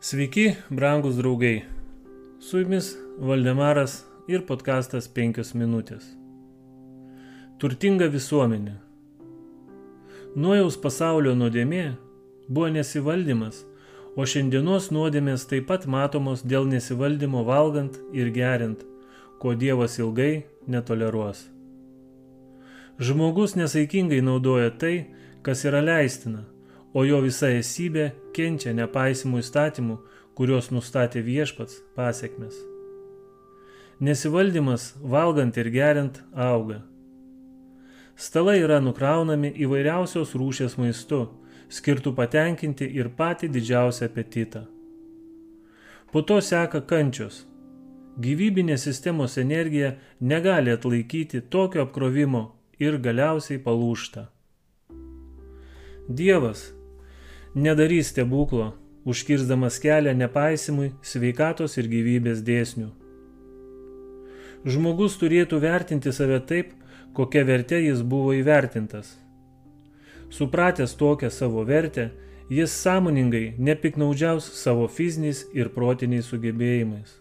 Sveiki, brangus draugai. Su jumis Valdemaras ir podkastas 5 minutės. Turtinga visuomenė. Nuojaus pasaulio nuodėmė buvo nesivaldymas, o šiandienos nuodėmės taip pat matomos dėl nesivaldymo valgant ir geriant, ko Dievas ilgai netoleruos. Žmogus nesaikingai naudoja tai, kas yra leistina o jo visa esybė kenčia nepaisimų įstatymų, kuriuos nustatė viešpats pasiekmes. Nesivaldymas valgant ir geriant auga. Stalai yra nukraunami įvairiausios rūšės maistu, skirtų patenkinti ir patį didžiausią apetitą. Po to seka kančios. Gyvybinės sistemos energija negali atlaikyti tokio apkrovimo ir galiausiai palūšta. Dievas nedarys stebuklo, užkirsdamas kelią nepaisimui sveikatos ir gyvybės dėsnių. Žmogus turėtų vertinti save taip, kokia vertė jis buvo įvertintas. Supratęs tokią savo vertę, jis sąmoningai nepiknaudžiaus savo fiziniais ir protiniais sugebėjimais.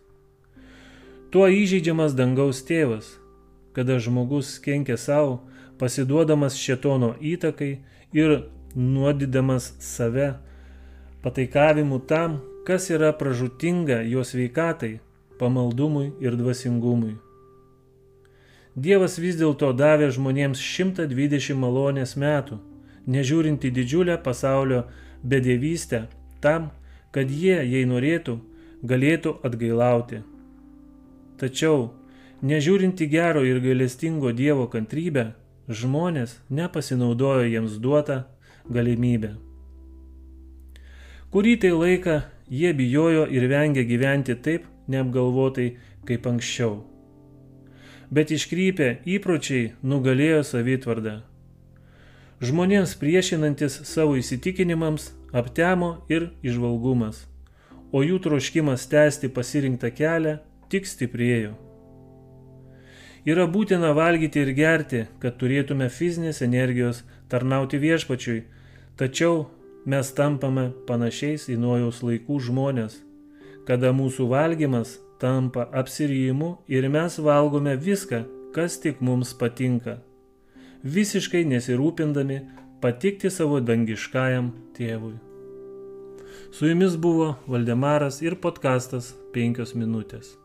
Tuo įžeidžiamas dangaus tėvas, kada žmogus kenkia savo, pasiduodamas šetono įtakai ir nuodydamas save pataikavimu tam, kas yra pražutinga jo sveikatai, pamaldumui ir dvasingumui. Dievas vis dėlto davė žmonėms 120 malonės metų, nežiūrint į didžiulę pasaulio bedėvystę, tam, kad jie, jei norėtų, galėtų atgailauti. Tačiau, nežiūrint į gero ir gailestingo Dievo kantrybę, žmonės nepasinaudojo jiems duotą galimybę. Kurį tai laiką jie bijojo ir vengė gyventi taip neapgalvotai kaip anksčiau. Bet iškrypę įpročiai nugalėjo savitvardą. Žmonėms priešinantis savo įsitikinimams aptemo ir išvalgumas, o jų troškimas tęsti pasirinktą kelią tik stiprėjo. Yra būtina valgyti ir gerti, kad turėtume fizinės energijos tarnauti viešpačiui, tačiau mes tampame panašiais į nuojaus laikų žmonės, kada mūsų valgymas tampa apsirijimu ir mes valgome viską, kas tik mums patinka, visiškai nesirūpindami patikti savo dangiškajam tėvui. Su jumis buvo Valdemaras ir podkastas 5 minutės.